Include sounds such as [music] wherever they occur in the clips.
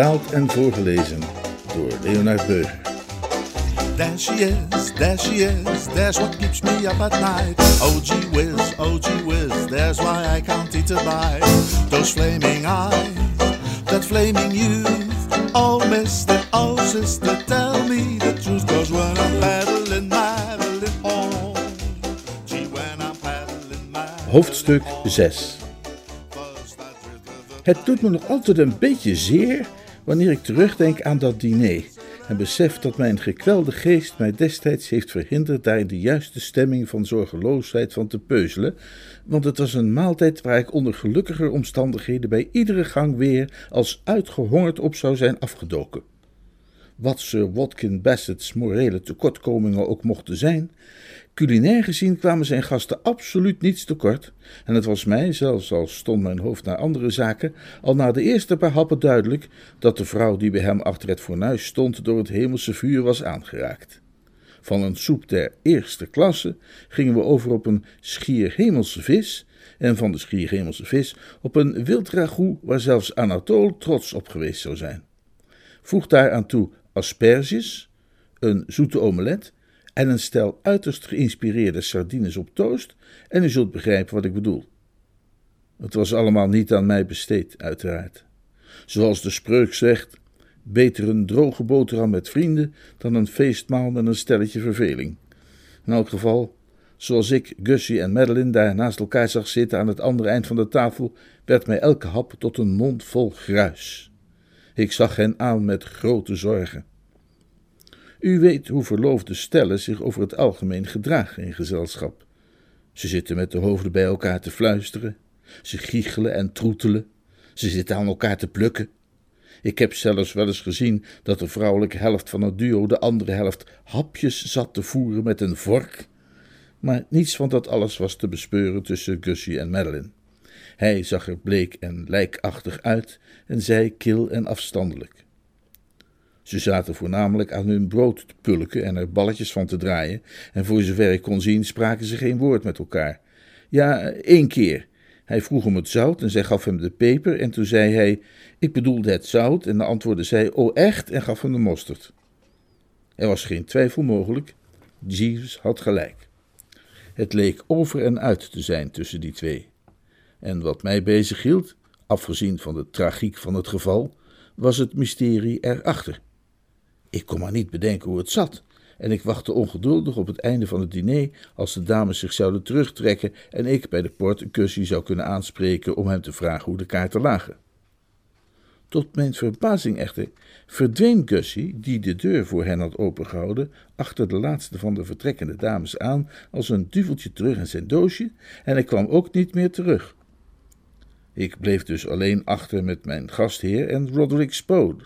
Vertaald en voorgelezen door Leonard Beuger. There she is, there she is, there's what keeps me up at night. Oh gee whiz, oh gee whiz, there's why I can't eat a bite. Those flaming eyes, that flaming youth. Oh mister, oh sister, tell me the truth. Cause when I'm paddling, paddling home. Gee, when I'm paddling, paddling Hoofdstuk 6 first I drift the Het doet me nog altijd een beetje zeer wanneer ik terugdenk aan dat diner en besef dat mijn gekwelde geest mij destijds heeft verhinderd daar in de juiste stemming van zorgeloosheid van te peuzelen, want het was een maaltijd waar ik onder gelukkiger omstandigheden bij iedere gang weer als uitgehongerd op zou zijn afgedoken. Wat Sir Watkin Bassett's morele tekortkomingen ook mochten zijn, culinair gezien kwamen zijn gasten absoluut niets tekort, en het was mij, zelfs al stond mijn hoofd naar andere zaken, al na de eerste paar happen duidelijk dat de vrouw die bij hem achter het fornuis stond door het hemelse vuur was aangeraakt. Van een soep der eerste klasse gingen we over op een schier hemelse vis, en van de schier hemelse vis op een wild ragout waar zelfs Anatole trots op geweest zou zijn. Voeg daaraan toe asperges, een zoete omelet en een stel uiterst geïnspireerde sardines op toast, en u zult begrijpen wat ik bedoel. Het was allemaal niet aan mij besteed, uiteraard. Zoals de spreuk zegt: beter een droge boterham met vrienden dan een feestmaal met een stelletje verveling. In elk geval, zoals ik Gussie en Madeline daar naast elkaar zag zitten aan het andere eind van de tafel, werd mij elke hap tot een mond vol gruis. Ik zag hen aan met grote zorgen. U weet hoe verloofde stellen zich over het algemeen gedragen in gezelschap. Ze zitten met de hoofden bij elkaar te fluisteren, ze giechelen en troetelen, ze zitten aan elkaar te plukken. Ik heb zelfs wel eens gezien dat de vrouwelijke helft van het duo de andere helft hapjes zat te voeren met een vork. Maar niets van dat alles was te bespeuren tussen Gussie en Madeline. Hij zag er bleek en lijkachtig uit en zij kil en afstandelijk. Ze zaten voornamelijk aan hun brood te pulken en er balletjes van te draaien, en voor zover ik kon zien spraken ze geen woord met elkaar. Ja, één keer. Hij vroeg om het zout en zij gaf hem de peper, en toen zei hij: Ik bedoelde het zout, en dan antwoordde zij: Oh, echt? en gaf hem de mosterd. Er was geen twijfel mogelijk. Jeeves had gelijk. Het leek over en uit te zijn tussen die twee. En wat mij bezighield, afgezien van de tragiek van het geval, was het mysterie erachter. Ik kon maar niet bedenken hoe het zat, en ik wachtte ongeduldig op het einde van het diner als de dames zich zouden terugtrekken en ik bij de poort een zou kunnen aanspreken om hem te vragen hoe de kaarten lagen. Tot mijn verbazing echter verdween Gussie, die de deur voor hen had opengehouden, achter de laatste van de vertrekkende dames aan als een duveltje terug in zijn doosje, en hij kwam ook niet meer terug. Ik bleef dus alleen achter met mijn gastheer en Roderick Spode.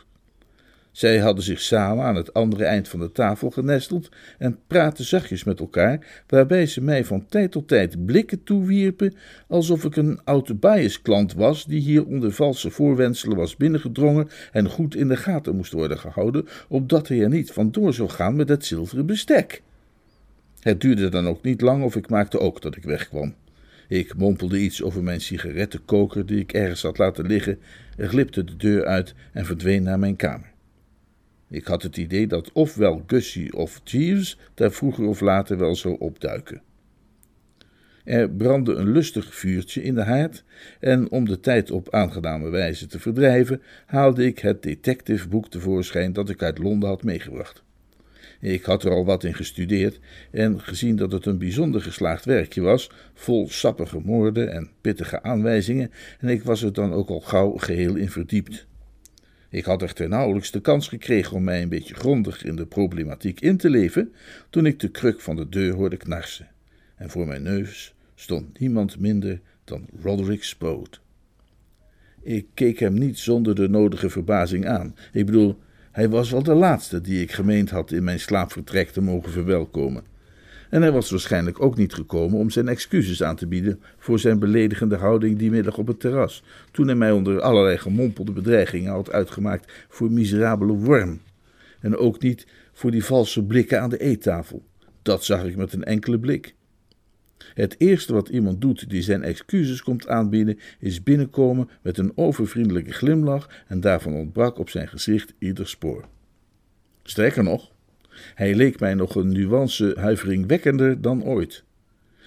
Zij hadden zich samen aan het andere eind van de tafel genesteld en praatten zachtjes met elkaar, waarbij ze mij van tijd tot tijd blikken toewierpen, alsof ik een oud-bias-klant was die hier onder valse voorwendselen was binnengedrongen en goed in de gaten moest worden gehouden, opdat hij er niet vandoor zou gaan met het zilveren bestek. Het duurde dan ook niet lang of ik maakte ook dat ik wegkwam. Ik mompelde iets over mijn sigarettenkoker die ik ergens had laten liggen, glipte de deur uit en verdween naar mijn kamer. Ik had het idee dat ofwel Gussie of Jeeves daar vroeger of later wel zou opduiken. Er brandde een lustig vuurtje in de haard, en om de tijd op aangename wijze te verdrijven, haalde ik het detectiveboek tevoorschijn dat ik uit Londen had meegebracht. Ik had er al wat in gestudeerd en gezien dat het een bijzonder geslaagd werkje was, vol sappige moorden en pittige aanwijzingen, en ik was er dan ook al gauw geheel in verdiept. Ik had echter nauwelijks de kans gekregen om mij een beetje grondig in de problematiek in te leven, toen ik de kruk van de deur hoorde knarsen. En voor mijn neus stond niemand minder dan Roderick Spode. Ik keek hem niet zonder de nodige verbazing aan. Ik bedoel, hij was wel de laatste die ik gemeend had in mijn slaapvertrek te mogen verwelkomen. En hij was waarschijnlijk ook niet gekomen om zijn excuses aan te bieden voor zijn beledigende houding die middag op het terras, toen hij mij onder allerlei gemompelde bedreigingen had uitgemaakt voor miserabele worm. En ook niet voor die valse blikken aan de eettafel. Dat zag ik met een enkele blik. Het eerste wat iemand doet die zijn excuses komt aanbieden, is binnenkomen met een overvriendelijke glimlach en daarvan ontbrak op zijn gezicht ieder spoor. Sterker nog, hij leek mij nog een nuance huiveringwekkender dan ooit.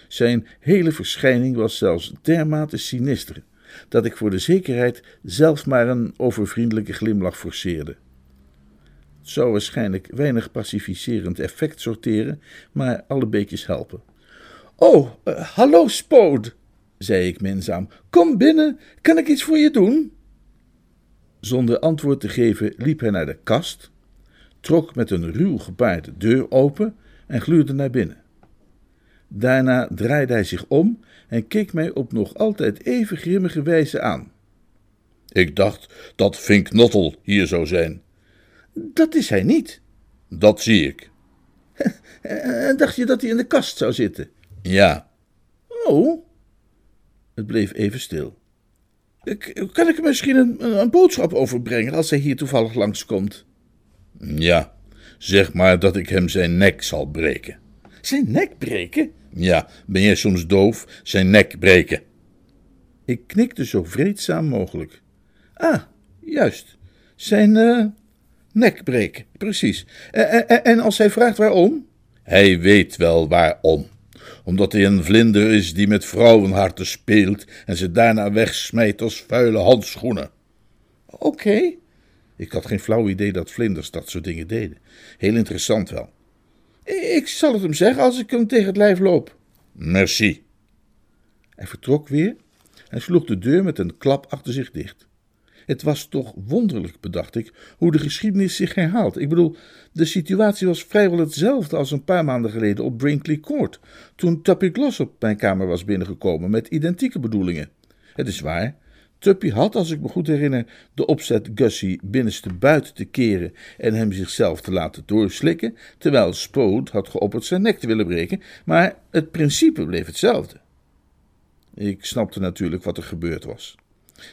Zijn hele verschijning was zelfs dermate sinister dat ik voor de zekerheid zelf maar een overvriendelijke glimlach forceerde. Het zou waarschijnlijk weinig pacificerend effect sorteren, maar alle beetjes helpen. Oh, uh, hallo Spood, zei ik minzaam. Kom binnen, kan ik iets voor je doen? Zonder antwoord te geven liep hij naar de kast, trok met een ruw gebaar de deur open en gluurde naar binnen. Daarna draaide hij zich om en keek mij op nog altijd even grimmige wijze aan. Ik dacht dat Fink Nottel hier zou zijn. Dat is hij niet. Dat zie ik. En [laughs] dacht je dat hij in de kast zou zitten? Ja. Oh. Het bleef even stil. Kan ik hem misschien een, een boodschap overbrengen als hij hier toevallig langskomt? Ja, zeg maar dat ik hem zijn nek zal breken. Zijn nek breken? Ja, ben jij soms doof? Zijn nek breken. Ik knikte zo vreedzaam mogelijk. Ah, juist. Zijn uh, nek breken, precies. En, en als hij vraagt waarom? Hij weet wel waarom omdat hij een vlinder is die met vrouwenharten speelt en ze daarna wegsmijt als vuile handschoenen. Oké. Ik had geen flauw idee dat vlinders dat soort dingen deden. Heel interessant wel. Ik zal het hem zeggen als ik hem tegen het lijf loop. Merci. Hij vertrok weer en sloeg de deur met een klap achter zich dicht. Het was toch wonderlijk, bedacht ik, hoe de geschiedenis zich herhaalt. Ik bedoel, de situatie was vrijwel hetzelfde als een paar maanden geleden op Brinkley Court, toen Tuppy Gloss op mijn kamer was binnengekomen met identieke bedoelingen. Het is waar, Tuppy had, als ik me goed herinner, de opzet Gussie binnenste buiten te keren en hem zichzelf te laten doorslikken, terwijl Spode had geopperd zijn nek te willen breken, maar het principe bleef hetzelfde. Ik snapte natuurlijk wat er gebeurd was.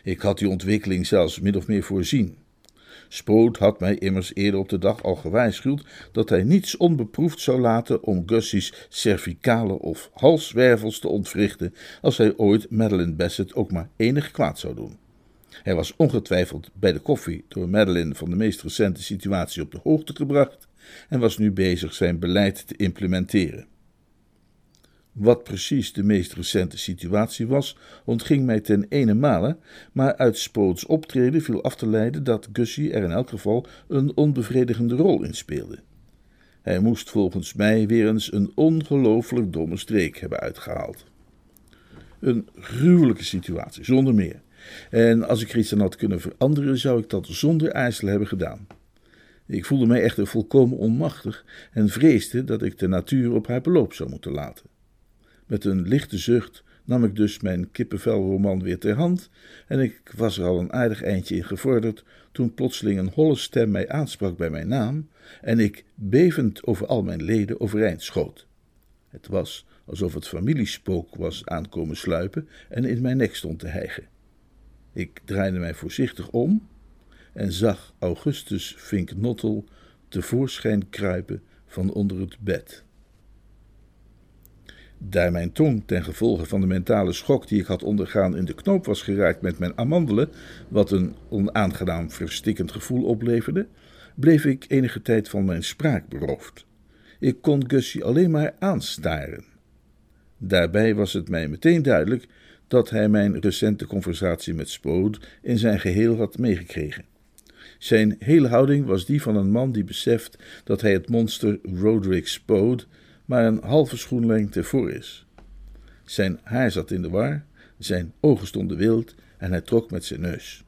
Ik had die ontwikkeling zelfs min of meer voorzien. Spoot had mij immers eerder op de dag al gewaarschuwd dat hij niets onbeproefd zou laten om Gussie's cervicale of halswervels te ontwrichten als hij ooit Madeline Bassett ook maar enig kwaad zou doen. Hij was ongetwijfeld bij de koffie door Madeline van de meest recente situatie op de hoogte gebracht en was nu bezig zijn beleid te implementeren. Wat precies de meest recente situatie was, ontging mij ten ene male, maar uit Spoots optreden viel af te leiden dat Gussie er in elk geval een onbevredigende rol in speelde. Hij moest volgens mij weer eens een ongelooflijk domme streek hebben uitgehaald. Een gruwelijke situatie, zonder meer. En als ik er iets aan had kunnen veranderen, zou ik dat zonder aarzelen hebben gedaan. Ik voelde mij echter volkomen onmachtig en vreesde dat ik de natuur op haar beloop zou moeten laten. Met een lichte zucht nam ik dus mijn kippenvelroman weer ter hand en ik was er al een aardig eindje in gevorderd toen plotseling een holle stem mij aansprak bij mijn naam en ik bevend over al mijn leden overeind schoot. Het was alsof het familiespook was aankomen sluipen en in mijn nek stond te hijgen. Ik draaide mij voorzichtig om en zag Augustus Fink Nottel tevoorschijn kruipen van onder het bed. Daar mijn tong ten gevolge van de mentale schok die ik had ondergaan in de knoop was geraakt met mijn amandelen, wat een onaangenaam verstikkend gevoel opleverde, bleef ik enige tijd van mijn spraak beroofd. Ik kon Gussie alleen maar aanstaren. Daarbij was het mij meteen duidelijk dat hij mijn recente conversatie met Spode in zijn geheel had meegekregen. Zijn hele houding was die van een man die beseft dat hij het monster Roderick Spode maar een halve schoenlengte voor is. Zijn haar zat in de war, zijn ogen stonden wild en hij trok met zijn neus.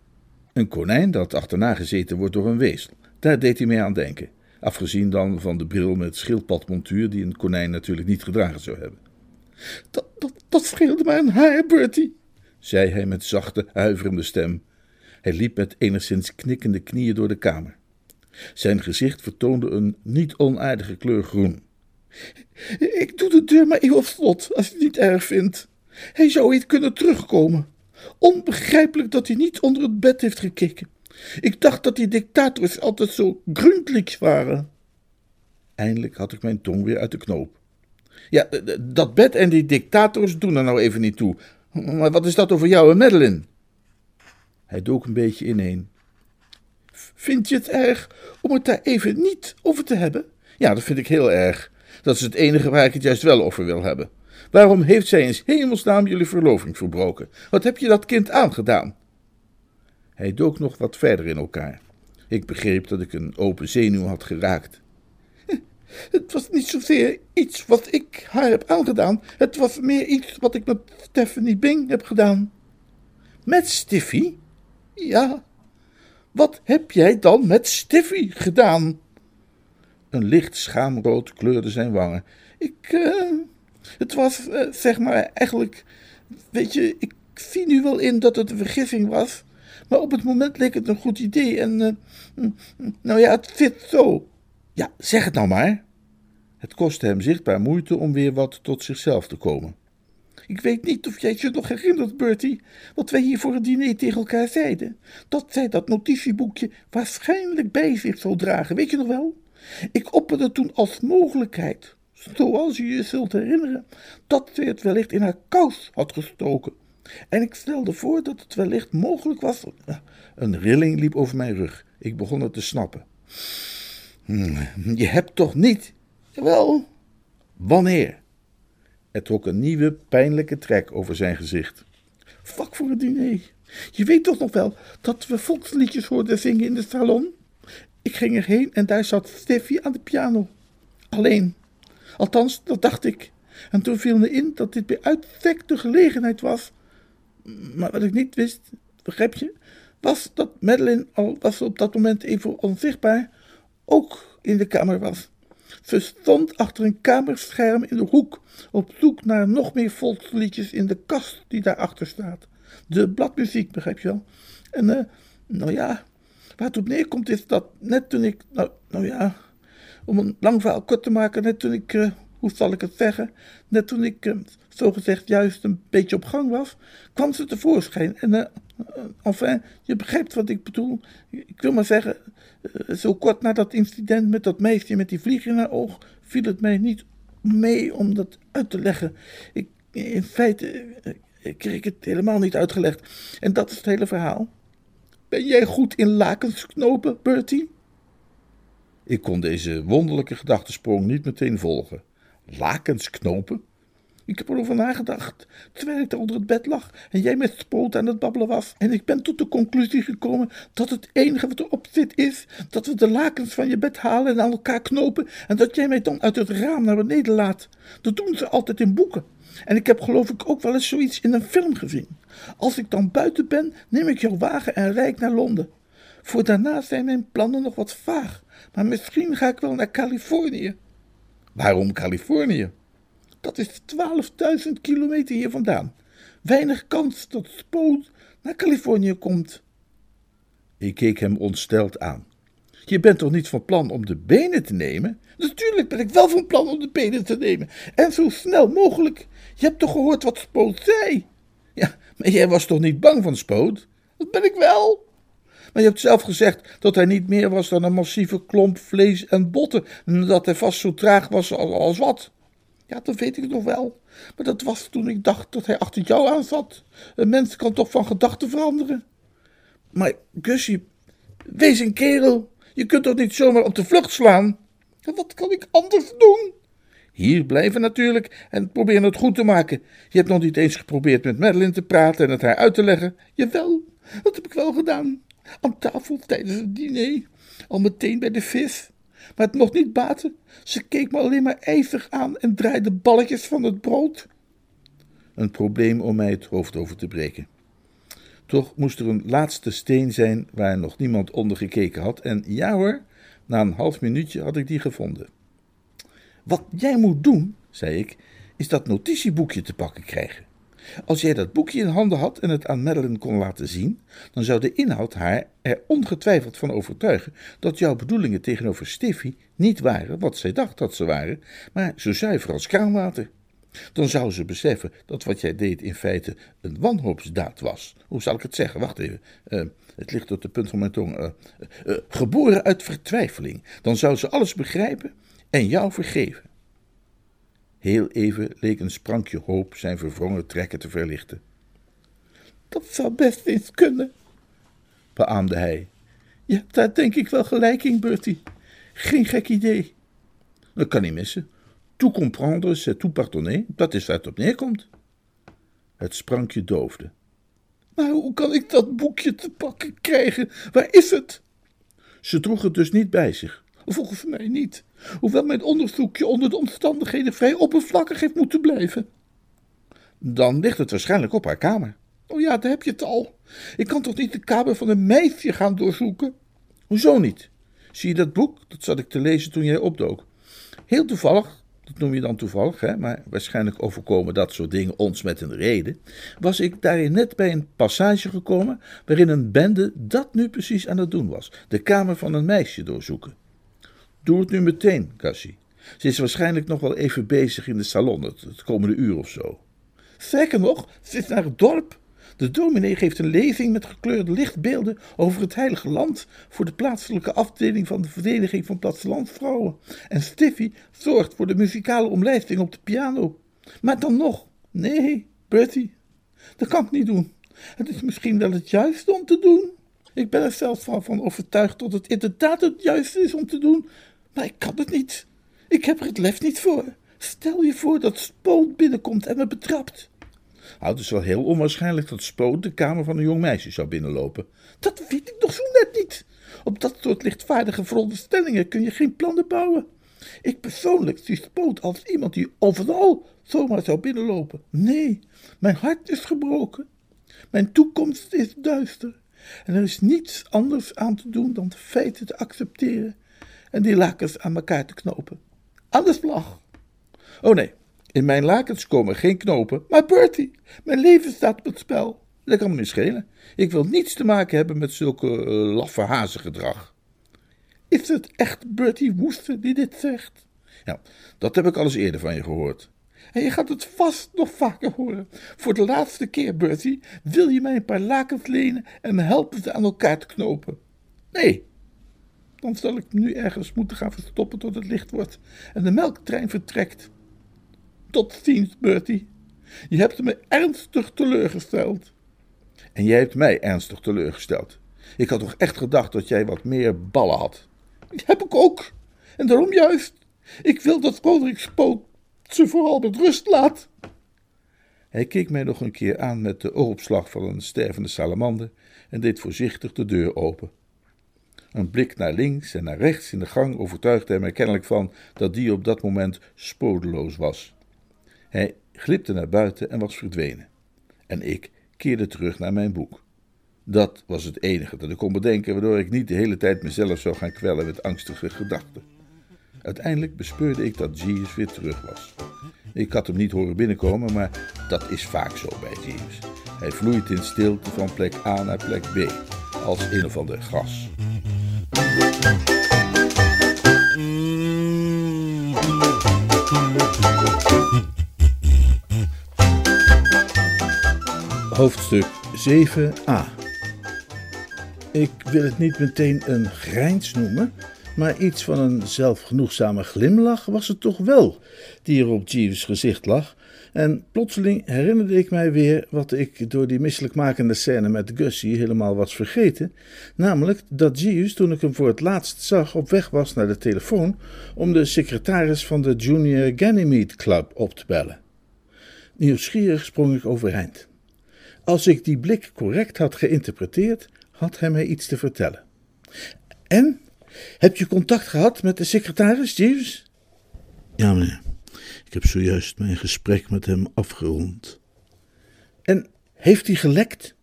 Een konijn dat achterna gezeten wordt door een wezel, daar deed hij mee aan denken. Afgezien dan van de bril met schildpadmontuur die een konijn natuurlijk niet gedragen zou hebben. Dat, dat, dat scheelde maar een haar, Bertie, zei hij met zachte, huiverende stem. Hij liep met enigszins knikkende knieën door de kamer. Zijn gezicht vertoonde een niet onaardige kleur groen. Ik doe de deur maar even slot, als je het niet erg vindt. Hij zou niet kunnen terugkomen. Onbegrijpelijk dat hij niet onder het bed heeft gekeken. Ik dacht dat die dictators altijd zo gründlich waren. Eindelijk had ik mijn tong weer uit de knoop. Ja, dat bed en die dictators doen er nou even niet toe. Maar wat is dat over jou en Madeline? Hij dook een beetje ineen. Vind je het erg om het daar even niet over te hebben? Ja, dat vind ik heel erg. Dat is het enige waar ik het juist wel over wil hebben. Waarom heeft zij in hemelsnaam jullie verloving verbroken? Wat heb je dat kind aangedaan? Hij dook nog wat verder in elkaar. Ik begreep dat ik een open zenuw had geraakt. [laughs] Het was niet zozeer iets wat ik haar heb aangedaan. Het was meer iets wat ik met Stephanie Bing heb gedaan. Met Stiffy? Ja. Wat heb jij dan met Stiffy gedaan? Een licht schaamrood kleurde zijn wangen. Ik, uh, het was, uh, zeg maar, eigenlijk, weet je, ik zie nu wel in dat het een vergissing was, maar op het moment leek het een goed idee en, uh, nou ja, het zit zo. Ja, zeg het nou maar. Het kostte hem zichtbaar moeite om weer wat tot zichzelf te komen. Ik weet niet of jij je nog herinnert, Bertie, wat wij hier voor het diner tegen elkaar zeiden. Dat zij dat notitieboekje waarschijnlijk bij zich zou dragen, weet je nog wel? Ik opperde toen als mogelijkheid, zoals je je zult herinneren, dat zij het wellicht in haar kous had gestoken. En ik stelde voor dat het wellicht mogelijk was. Een rilling liep over mijn rug. Ik begon het te snappen. Hm, je hebt toch niet. Wel, wanneer? Er trok een nieuwe, pijnlijke trek over zijn gezicht. Vak voor het diner. Je weet toch nog wel dat we volksliedjes hoorden zingen in de salon? Ik ging erheen en daar zat Steffi aan de piano. Alleen. Althans, dat dacht ik. En toen viel me in dat dit bij uitstek de gelegenheid was. Maar wat ik niet wist, begrijp je, was dat Madeline, al was op dat moment even onzichtbaar, ook in de kamer was. Ze stond achter een kamerscherm in de hoek, op zoek naar nog meer volksliedjes in de kast die daarachter staat. De bladmuziek, begrijp je wel. En, uh, nou ja, waar het op neerkomt is dat net toen ik, nou, nou ja, om een lang verhaal kort te maken, net toen ik, uh, hoe zal ik het zeggen, net toen ik, uh, zogezegd, juist een beetje op gang was, kwam ze tevoorschijn. En, uh, enfin, je begrijpt wat ik bedoel. Ik wil maar zeggen, zo kort na dat incident met dat meisje met die vlieg in haar oog, viel het mij niet mee om dat uit te leggen. Ik, in feite ik kreeg het helemaal niet uitgelegd. En dat is het hele verhaal. Ben jij goed in lakens knopen, Bertie? Ik kon deze wonderlijke gedachtesprong niet meteen volgen. Lakens knopen? Ik heb erover nagedacht, terwijl ik daar onder het bed lag en jij met spoot aan het babbelen was. En ik ben tot de conclusie gekomen dat het enige wat erop zit is dat we de lakens van je bed halen en aan elkaar knopen en dat jij mij dan uit het raam naar beneden laat. Dat doen ze altijd in boeken. En ik heb geloof ik ook wel eens zoiets in een film gezien. Als ik dan buiten ben, neem ik jouw wagen en rijd naar Londen. Voor daarna zijn mijn plannen nog wat vaag, maar misschien ga ik wel naar Californië. Waarom Californië? Dat is 12.000 kilometer hier vandaan. Weinig kans dat Spoot naar Californië komt. Ik keek hem ontsteld aan. Je bent toch niet van plan om de benen te nemen? Natuurlijk ben ik wel van plan om de benen te nemen. En zo snel mogelijk. Je hebt toch gehoord wat Spoot zei? [laughs] Ja, maar jij was toch niet bang van Spoot? Dat ben ik wel. Maar je hebt zelf gezegd dat hij niet meer was dan een massieve klomp vlees en botten. En dat hij vast zo traag was als wat. Ja, dat weet ik nog wel. Maar dat was toen ik dacht dat hij achter jou aan zat. Een mens kan toch van gedachten veranderen? Maar Gussie, wees een kerel. Je kunt toch niet zomaar op de vlucht slaan? wat kan ik anders doen? Hier blijven natuurlijk en proberen het goed te maken. Je hebt nog niet eens geprobeerd met Madeline te praten en het haar uit te leggen. Jawel, dat heb ik wel gedaan. Aan tafel tijdens het diner. Al meteen bij de vis. Maar het mocht niet baten. Ze keek me alleen maar ijzig aan en draaide balletjes van het brood. Een probleem om mij het hoofd over te breken. Toch moest er een laatste steen zijn waar nog niemand onder gekeken had. En ja hoor, na een half minuutje had ik die gevonden. Wat jij moet doen, zei ik, is dat notitieboekje te pakken krijgen. Als jij dat boekje in handen had en het aan Madeline kon laten zien, dan zou de inhoud haar er ongetwijfeld van overtuigen dat jouw bedoelingen tegenover Stiffy niet waren wat zij dacht dat ze waren, maar zo zuiver als kraanwater. Dan zou ze beseffen dat wat jij deed in feite een wanhoopsdaad was. Hoe zal ik het zeggen? Wacht even. Uh, het ligt op de punt van mijn tong. Uh, geboren uit vertwijfeling. Dan zou ze alles begrijpen en jou vergeven. Heel even leek een sprankje hoop zijn verwrongen trekken te verlichten. Dat zou best eens kunnen, beaamde hij. Je hebt daar denk ik wel gelijk in, Bertie. Geen gek idee. Dat kan niet missen. Tout comprendre, c'est tout pardonner. Dat is waar het op neerkomt. Het sprankje doofde. Maar hoe kan ik dat boekje te pakken krijgen? Waar is het? Ze droeg het dus niet bij zich. Volgens mij niet. Hoewel mijn onderzoekje onder de omstandigheden vrij oppervlakkig heeft moeten blijven. Dan ligt het waarschijnlijk op haar kamer. Oh ja, daar heb je het al. Ik kan toch niet de kamer van een meisje gaan doorzoeken? Hoezo niet? Zie je dat boek? Dat zat ik te lezen toen jij opdook. Heel toevallig dat noem je dan toevallig, hè, maar waarschijnlijk overkomen dat soort dingen ons met een reden, was ik daarin net bij een passage gekomen waarin een bende dat nu precies aan het doen was: de kamer van een meisje doorzoeken. Doe het nu meteen, Cassie. Ze is waarschijnlijk nog wel even bezig in de salon, het, komende uur of zo. Zeker nog, ze is naar het dorp. De dominee geeft een lezing met gekleurde lichtbeelden over het heilige land voor de plaatselijke afdeling van de Vereniging van Plattelandsvrouwen. En Stiffy zorgt voor de muzikale omlijsting op de piano. Maar dan nog, nee, Bertie, dat kan ik niet doen. Het is misschien wel het juiste om te doen. Ik ben er zelfs van overtuigd dat het inderdaad het juiste is om te doen, maar ik kan het niet. Ik heb er het lef niet voor. Stel je voor dat Spoot binnenkomt en me betrapt. Nou, het is wel heel onwaarschijnlijk dat Spoot de kamer van een jong meisje zou binnenlopen. Dat weet ik nog zo net niet. Op dat soort lichtvaardige veronderstellingen kun je geen plannen bouwen. Ik persoonlijk zie Spoot als iemand die overal zomaar zou binnenlopen. Nee, mijn hart is gebroken. Mijn toekomst is duister. En er is niets anders aan te doen dan de feiten te accepteren en die lakens aan elkaar te knopen. Aan de slag. Oh nee, in mijn lakens komen geen knopen. Maar Bertie, mijn leven staat op het spel. Dat kan me niet schelen. Ik wil niets te maken hebben met zulke uh, laffe hazengedrag. Is het echt Bertie Woester die dit zegt? Ja, dat heb ik al eens eerder van je gehoord. En je gaat het vast nog vaker horen. Voor de laatste keer, Bertie, wil je mij een paar lakens lenen en me helpen ze aan elkaar te knopen? Nee. Dan zal ik nu ergens moeten gaan verstoppen tot het licht wordt en de melktrein vertrekt. Tot ziens, Bertie. Je hebt me ernstig teleurgesteld. En jij hebt mij ernstig teleurgesteld. Ik had toch echt gedacht dat jij wat meer ballen had. heb ik ook. En daarom juist. Ik wil dat Roderick Spoot ze vooral met rust laat. Hij keek mij nog een keer aan met de oogopslag van een stervende salamander en deed voorzichtig de deur open. Een blik naar links en naar rechts in de gang overtuigde hem er kennelijk van dat die op dat moment spodeloos was. Hij glipte naar buiten en was verdwenen. En ik keerde terug naar mijn boek. Dat was het enige dat ik kon bedenken, waardoor ik niet de hele tijd mezelf zou gaan kwellen met angstige gedachten. Uiteindelijk bespeurde ik dat Jeeves weer terug was. Ik had hem niet horen binnenkomen, maar dat is vaak zo bij Jeeves. Hij vloeit in stilte van plek A naar plek B, als een of ander gas. Hoofdstuk 7a Ik wil het niet meteen een grijns noemen, maar iets van een zelfgenoegzame glimlach was het toch wel die er op Jeeves' gezicht lag. En plotseling herinnerde ik mij weer wat ik door die misselijkmakende scène met Gussie helemaal was vergeten. Namelijk dat Jeeves, toen ik hem voor het laatst zag, op weg was naar de telefoon om de secretaris van de Junior Ganymede Club op te bellen. Nieuwsgierig sprong ik overeind. Als ik die blik correct had geïnterpreteerd, had hij mij iets te vertellen. En? Heb je contact gehad met de secretaris, Jeeves? Ja, meneer. Ik heb zojuist mijn gesprek met hem afgerond. En heeft hij gelekt?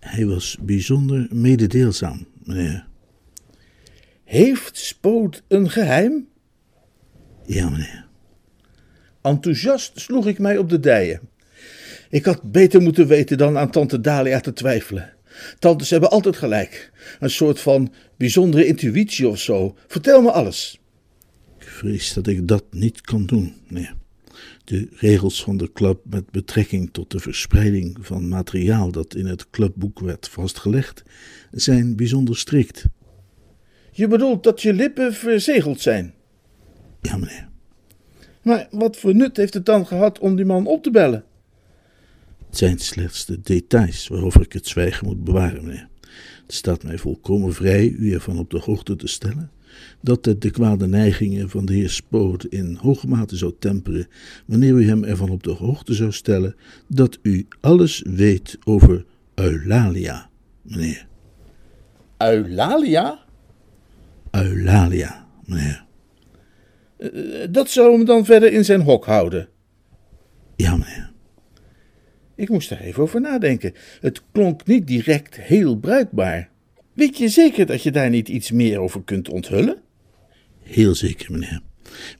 Hij was bijzonder mededeelzaam, meneer. Heeft Spoot een geheim? Ja, meneer. Enthousiast sloeg ik mij op de dijen. Ik had beter moeten weten dan aan tante Dalia te twijfelen. Tantes hebben altijd gelijk. Een soort van bijzondere intuïtie of zo. Vertel me alles. Vrees dat ik dat niet kan doen, meneer. De regels van de club met betrekking tot de verspreiding van materiaal dat in het clubboek werd vastgelegd, zijn bijzonder strikt. Je bedoelt dat je lippen verzegeld zijn? Ja, meneer. Maar wat voor nut heeft het dan gehad om die man op te bellen? Het zijn slechts de details waarover ik het zwijgen moet bewaren, meneer. Het staat mij volkomen vrij u ervan op de hoogte te stellen dat het de kwade neigingen van de heer Spoot in hoge mate zou temperen wanneer u hem ervan op de hoogte zou stellen dat u alles weet over Eulalia, meneer. Eulalia? Eulalia, meneer. Uh, dat zou hem dan verder in zijn hok houden? Ja, meneer. Ik moest er even over nadenken. Het klonk niet direct heel bruikbaar. Weet je zeker dat je daar niet iets meer over kunt onthullen? Heel zeker, meneer.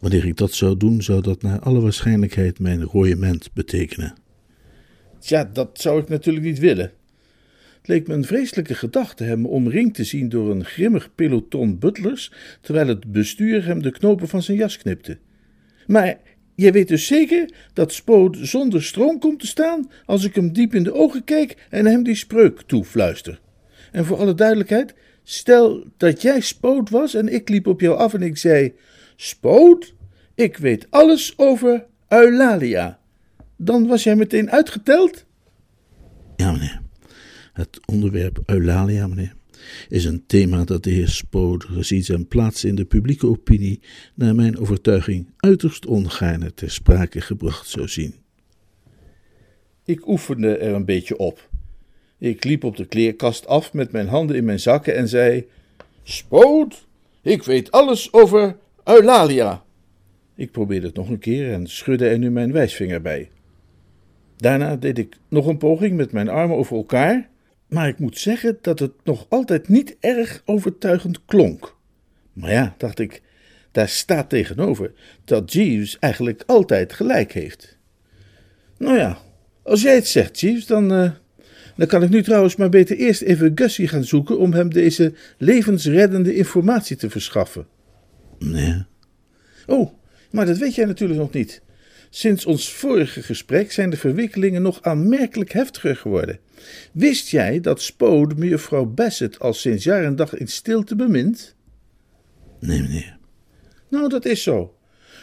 Wanneer ik dat zou doen, zou dat naar alle waarschijnlijkheid mijn royement betekenen. Tja, dat zou ik natuurlijk niet willen. Het leek me een vreselijke gedachte hem omringd te zien door een grimmig peloton butlers, terwijl het bestuur hem de knopen van zijn jas knipte. Maar je weet dus zeker dat Spoot zonder stroom komt te staan als ik hem diep in de ogen kijk en hem die spreuk toefluister. En voor alle duidelijkheid, stel dat jij Spoot was en ik liep op jou af en ik zei: Spoot, ik weet alles over Eulalia. Dan was jij meteen uitgeteld? Ja, meneer. Het onderwerp Eulalia, meneer, is een thema dat de heer Spoot, gezien zijn plaats in de publieke opinie, naar mijn overtuiging uiterst ongaarne ter sprake gebracht zou zien. Ik oefende er een beetje op. Ik liep op de kleerkast af met mijn handen in mijn zakken en zei: Spoot, ik weet alles over Eulalia. Ik probeerde het nog een keer en schudde er nu mijn wijsvinger bij. Daarna deed ik nog een poging met mijn armen over elkaar, maar ik moet zeggen dat het nog altijd niet erg overtuigend klonk. Maar ja, dacht ik, daar staat tegenover dat Jeeves eigenlijk altijd gelijk heeft. Nou ja, als jij het zegt, Jeeves, dan, uh, dan kan ik nu trouwens maar beter eerst even Gussie gaan zoeken om hem deze levensreddende informatie te verschaffen. Nee. Oh, maar dat weet jij natuurlijk nog niet. Sinds ons vorige gesprek zijn de verwikkelingen nog aanmerkelijk heftiger geworden. Wist jij dat Spode mevrouw Bassett al sinds jaar en dag in stilte bemint? Nee, meneer. Nou, dat is zo.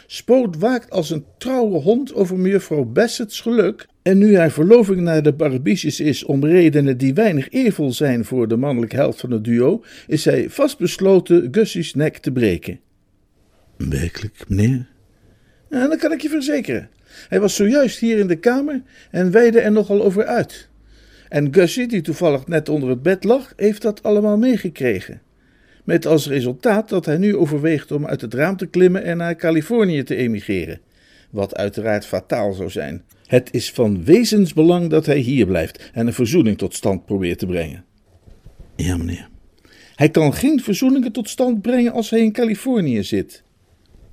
Spoot waakt als een trouwe hond over mevrouw Bassett's geluk. En nu haar verloving naar de Barbiches is om redenen die weinig eervol zijn voor de mannelijke helft van het duo, is hij vastbesloten Gussie's nek te breken. Werkelijk, meneer? Ja, dat kan ik je verzekeren. Hij was zojuist hier in de kamer en weidde er nogal over uit. En Gussie, die toevallig net onder het bed lag, heeft dat allemaal meegekregen. Met als resultaat dat hij nu overweegt om uit het raam te klimmen en naar Californië te emigreren. Wat uiteraard fataal zou zijn. Het is van wezensbelang dat hij hier blijft en een verzoening tot stand probeert te brengen. Ja, meneer. Hij kan geen verzoeningen tot stand brengen als hij in Californië zit.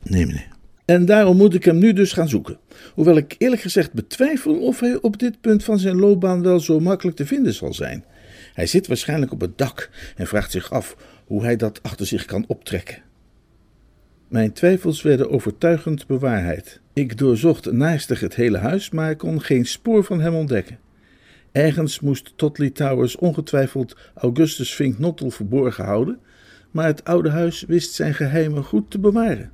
Nee, meneer. En daarom moet ik hem nu dus gaan zoeken. Hoewel ik eerlijk gezegd betwijfel of hij op dit punt van zijn loopbaan wel zo makkelijk te vinden zal zijn. Hij zit waarschijnlijk op het dak en vraagt zich af hoe hij dat achter zich kan optrekken. Mijn twijfels werden overtuigend bewaarheid. Ik doorzocht naastig het hele huis, maar kon geen spoor van hem ontdekken. Ergens moest Totley Towers ongetwijfeld Augustus Fink Nottel verborgen houden, maar het oude huis wist zijn geheimen goed te bewaren.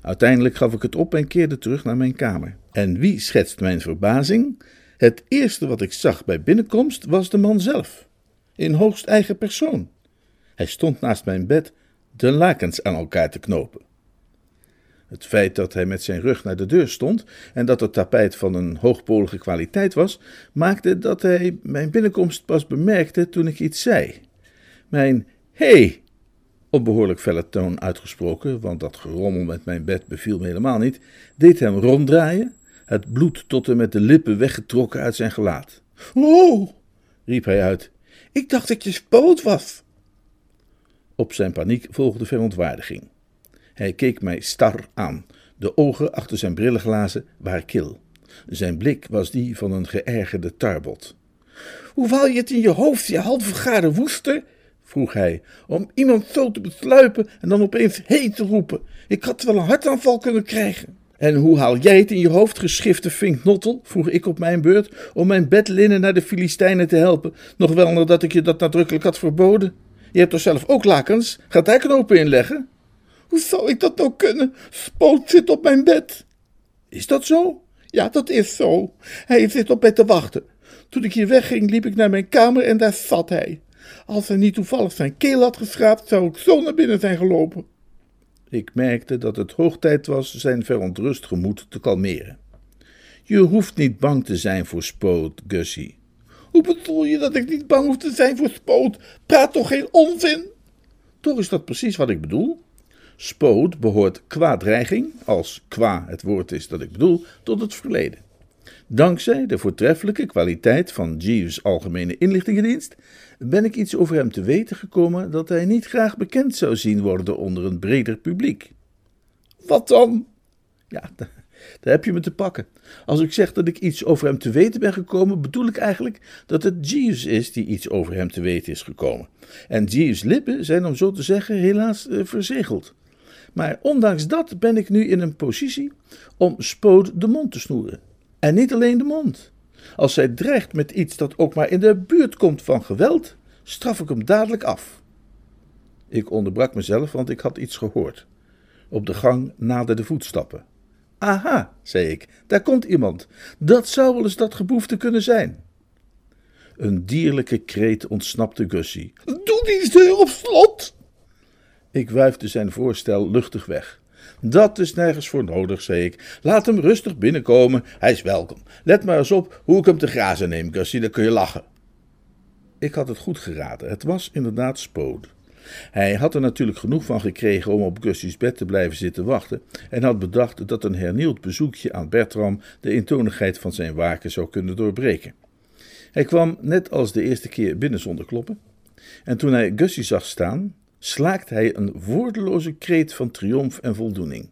Uiteindelijk gaf ik het op en keerde terug naar mijn kamer. En wie schetst mijn verbazing? Het eerste wat ik zag bij binnenkomst was de man zelf, in hoogst eigen persoon. Hij stond naast mijn bed de lakens aan elkaar te knopen. Het feit dat hij met zijn rug naar de deur stond en dat het tapijt van een hoogpolige kwaliteit was, maakte dat hij mijn binnenkomst pas bemerkte toen ik iets zei. Mijn hey, op behoorlijk felle toon uitgesproken, want dat gerommel met mijn bed beviel me helemaal niet, deed hem ronddraaien, het bloed tot en met de lippen weggetrokken uit zijn gelaat. Oh, riep hij uit, ik dacht dat je spoot was. Op zijn paniek volgde verontwaardiging. Hij keek mij star aan. De ogen achter zijn brillenglazen waren kil. Zijn blik was die van een geërgerde tarbot. Hoe haal je het in je hoofd, je halfvergare woester? vroeg hij, om iemand zo te besluipen en dan opeens heen te roepen. Ik had wel een hartaanval kunnen krijgen. En hoe haal jij het in je hoofd, geschifte vinknottel? vroeg ik op mijn beurt, om mijn bedlinnen naar de Filistijnen te helpen, nog wel nadat ik je dat nadrukkelijk had verboden. Je hebt toch zelf ook lakens? Gaat daar knopen inleggen? Hoe zou ik dat nou kunnen? Spoot zit op mijn bed. Is dat zo? Ja, dat is zo. Hij zit op mij te wachten. Toen ik hier wegging, liep ik naar mijn kamer en daar zat hij. Als hij niet toevallig zijn keel had geschraapt, zou ik zo naar binnen zijn gelopen. Ik merkte dat het hoog tijd was zijn verontrust gemoed te kalmeren. Je hoeft niet bang te zijn voor Spoot, Gussie. Hoe bedoel je dat ik niet bang hoef te zijn voor Spoot? Praat toch geen onzin? Toch is dat precies wat ik bedoel. Spoot behoort qua dreiging, als qua het woord is dat ik bedoel, tot het verleden. Dankzij de voortreffelijke kwaliteit van Jeeves' Algemene Inlichtingendienst ben ik iets over hem te weten gekomen dat hij niet graag bekend zou zien worden onder een breder publiek. Wat dan? Ja, daar heb je me te pakken. Als ik zeg dat ik iets over hem te weten ben gekomen, bedoel ik eigenlijk dat het Jeeves is die iets over hem te weten is gekomen. En Jeeves' lippen zijn, om zo te zeggen, helaas uh, verzegeld. Maar ondanks dat ben ik nu in een positie om Spoot de mond te snoeren. En niet alleen de mond. Als zij dreigt met iets dat ook maar in de buurt komt van geweld, straf ik hem dadelijk af. Ik onderbrak mezelf, want ik had iets gehoord. Op de gang naderden voetstappen. Aha, zei ik, daar komt iemand. Dat zou wel eens dat geboefte kunnen zijn. Een dierlijke kreet ontsnapte Gussie. Doe die deur op slot! Ik wuifde zijn voorstel luchtig weg. Dat is nergens voor nodig, zei ik. Laat hem rustig binnenkomen, hij is welkom. Let maar eens op hoe ik hem te grazen neem, Gussie, dan kun je lachen. Ik had het goed geraden, het was inderdaad Spood. Hij had er natuurlijk genoeg van gekregen om op Gussie's bed te blijven zitten wachten en had bedacht dat een hernieuwd bezoekje aan Bertram de eentonigheid van zijn waken zou kunnen doorbreken. Hij kwam net als de eerste keer binnen zonder kloppen. En toen hij Gussie zag staan, slaakte hij een woordeloze kreet van triomf en voldoening.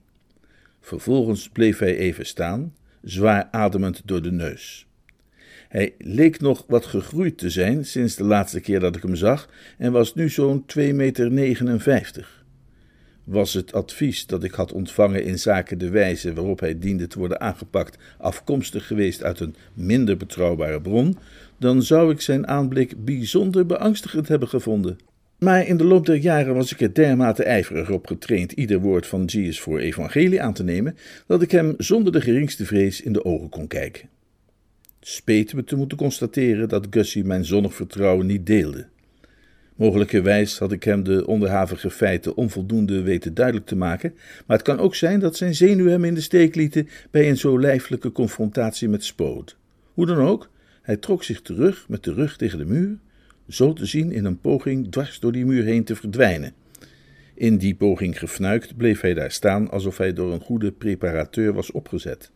Vervolgens bleef hij even staan, zwaar ademend door de neus. Hij leek nog wat gegroeid te zijn sinds de laatste keer dat ik hem zag en was nu zo'n 2,59 meter. Was het advies dat ik had ontvangen in zaken de wijze waarop hij diende te worden aangepakt afkomstig geweest uit een minder betrouwbare bron, dan zou ik zijn aanblik bijzonder beangstigend hebben gevonden. Maar in de loop der jaren was ik er dermate ijverig op getraind ieder woord van Jesus voor evangelie aan te nemen, dat ik hem zonder de geringste vrees in de ogen kon kijken. Speet me te moeten constateren dat Gussie mijn zonnig vertrouwen niet deelde. Mogelijkerwijs had ik hem de onderhavige feiten onvoldoende weten duidelijk te maken, maar het kan ook zijn dat zijn zenuwen hem in de steek lieten bij een zo lijfelijke confrontatie met Spoot. Hoe dan ook, hij trok zich terug met de rug tegen de muur, zo te zien in een poging dwars door die muur heen te verdwijnen. In die poging gefnuikt bleef hij daar staan alsof hij door een goede preparateur was opgezet.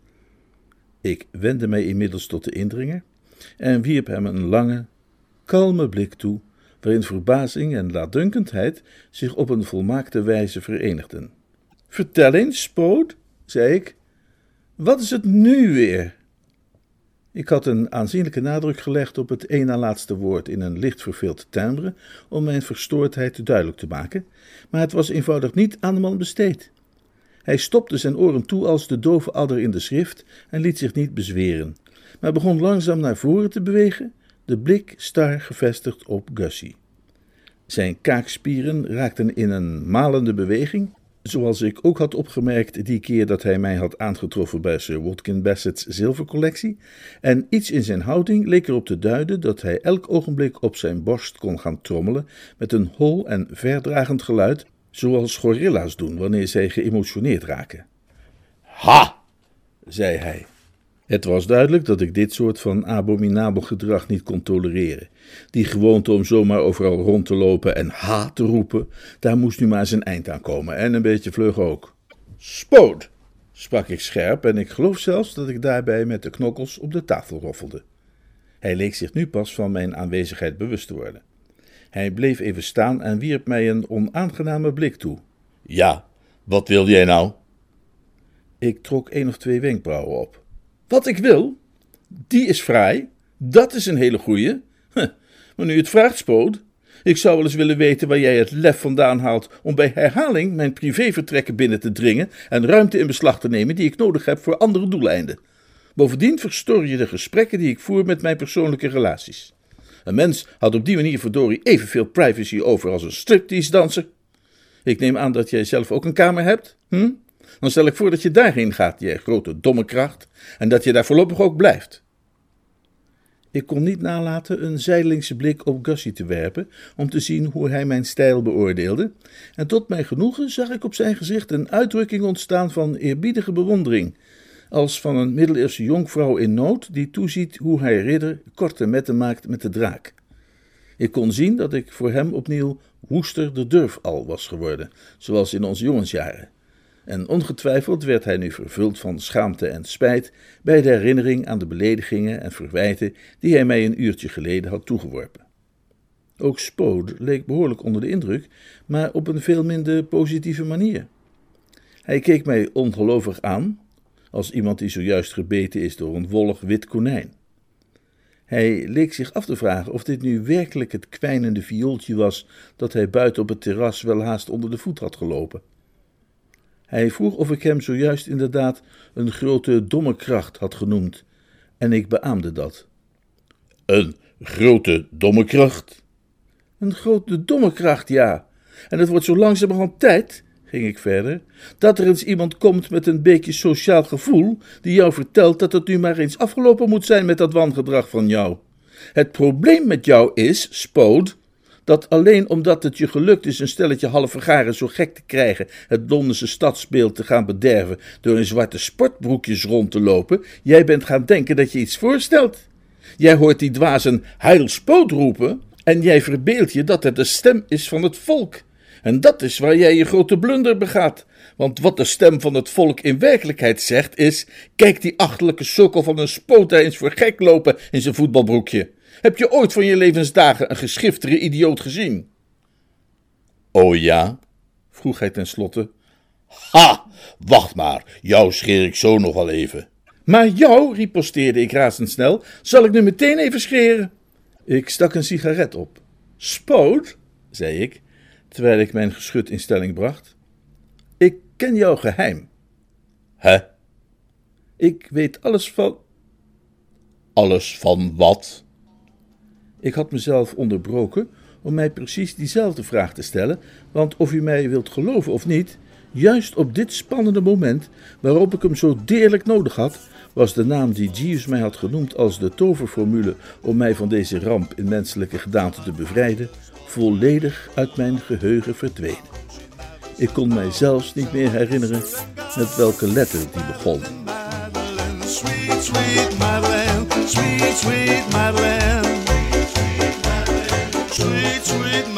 Ik wendde mij inmiddels tot de indringer en wierp hem een lange, kalme blik toe, waarin verbazing en laatdunkendheid zich op een volmaakte wijze verenigden. Vertel eens, Spoot, zei ik, wat is het nu weer? Ik had een aanzienlijke nadruk gelegd op het een na laatste woord in een licht verveeld timbre om mijn verstoordheid duidelijk te maken, maar het was eenvoudig niet aan de man besteed. Hij stopte zijn oren toe als de dove adder in de schrift en liet zich niet bezweren, maar begon langzaam naar voren te bewegen, de blik star gevestigd op Gussie. Zijn kaakspieren raakten in een malende beweging, zoals ik ook had opgemerkt die keer dat hij mij had aangetroffen bij Sir Watkin Bassett's zilvercollectie, en iets in zijn houding leek erop te duiden dat hij elk ogenblik op zijn borst kon gaan trommelen met een hol en verdragend geluid, zoals gorilla's doen wanneer zij geëmotioneerd raken. Ha! zei hij. Het was duidelijk dat ik dit soort van abominabel gedrag niet kon tolereren. Die gewoonte om zomaar overal rond te lopen en ha te roepen, daar moest nu maar zijn eind aan komen, en een beetje vlug ook. Spoot, sprak ik scherp, en ik geloof zelfs dat ik daarbij met de knokkels op de tafel roffelde. Hij leek zich nu pas van mijn aanwezigheid bewust te worden. Hij bleef even staan en wierp mij een onaangename blik toe. Ja, wat wil jij nou? Ik trok één of twee wenkbrauwen op. Wat ik wil, die is fraai. Dat is een hele goeie. Huh, maar nu het vraagt, Spoot. Ik zou wel eens willen weten waar jij het lef vandaan haalt om bij herhaling mijn privévertrekken binnen te dringen en ruimte in beslag te nemen die ik nodig heb voor andere doeleinden. Bovendien verstoor je de gesprekken die ik voer met mijn persoonlijke relaties. Een mens had op die manier verdorie evenveel privacy over als een striptease-danser. Ik neem aan dat jij zelf ook een kamer hebt, hm? Dan stel ik voor dat je daarheen gaat, jij grote domme kracht, en dat je daar voorlopig ook blijft. Ik kon niet nalaten een zijdelingse blik op Gussie te werpen om te zien hoe hij mijn stijl beoordeelde, en tot mijn genoegen zag ik op zijn gezicht een uitdrukking ontstaan van eerbiedige bewondering, als van een middeleeuwse jonkvrouw in nood die toeziet hoe hij ridder korte metten maakt met de draak. Ik kon zien dat ik voor hem opnieuw woester de durf al was geworden, zoals in onze jongensjaren. En ongetwijfeld werd hij nu vervuld van schaamte en spijt bij de herinnering aan de beledigingen en verwijten die hij mij een uurtje geleden had toegeworpen. Ook Spode leek behoorlijk onder de indruk, maar op een veel minder positieve manier. Hij keek mij ongelovig aan, als iemand die zojuist gebeten is door een wollig wit konijn. Hij leek zich af te vragen of dit nu werkelijk het kwijnende viooltje was dat hij buiten op het terras wel haast onder de voet had gelopen. Hij vroeg of ik hem zojuist inderdaad een grote domme kracht had genoemd, en ik beaamde dat. Een grote domme kracht? Een grote domme kracht, ja. En het wordt zo langzamerhand tijd, ging ik verder, dat er eens iemand komt met een beetje sociaal gevoel, die jou vertelt dat het nu maar eens afgelopen moet zijn met dat wangedrag van jou. Het probleem met jou is, Spood, dat alleen omdat het je gelukt is een stelletje halve zo gek te krijgen, het Londense stadsbeeld te gaan bederven door in zwarte sportbroekjes rond te lopen, jij bent gaan denken dat je iets voorstelt. Jij hoort die dwazen heilspoot roepen en jij verbeeldt je dat het de stem is van het volk. En dat is waar jij je grote blunder begaat. Want wat de stem van het volk in werkelijkheid zegt is: kijk die achterlijke sukkel van een spoot eens voor gek lopen in zijn voetbalbroekje. Heb je ooit van je levensdagen een geschiftere idioot gezien? Oh ja? vroeg hij tenslotte. Ha, wacht maar, jou scheer ik zo nog wel even. Maar jou, riposteerde ik razendsnel, zal ik nu meteen even scheren. Ik stak een sigaret op. Spoot, zei ik, terwijl ik mijn geschut in stelling bracht. Ik ken jouw geheim. Hè? Ik weet alles van. Alles van wat? Ik had mezelf onderbroken om mij precies diezelfde vraag te stellen, want of u mij wilt geloven of niet, juist op dit spannende moment, waarop ik hem zo deerlijk nodig had, was de naam die Jeeves mij had genoemd als de toverformule om mij van deze ramp in menselijke gedaante te bevrijden, volledig uit mijn geheugen verdwenen. Ik kon mij zelfs niet meer herinneren met welke letter die begon. Sweet, sweet sweet, sweet sweet, sweet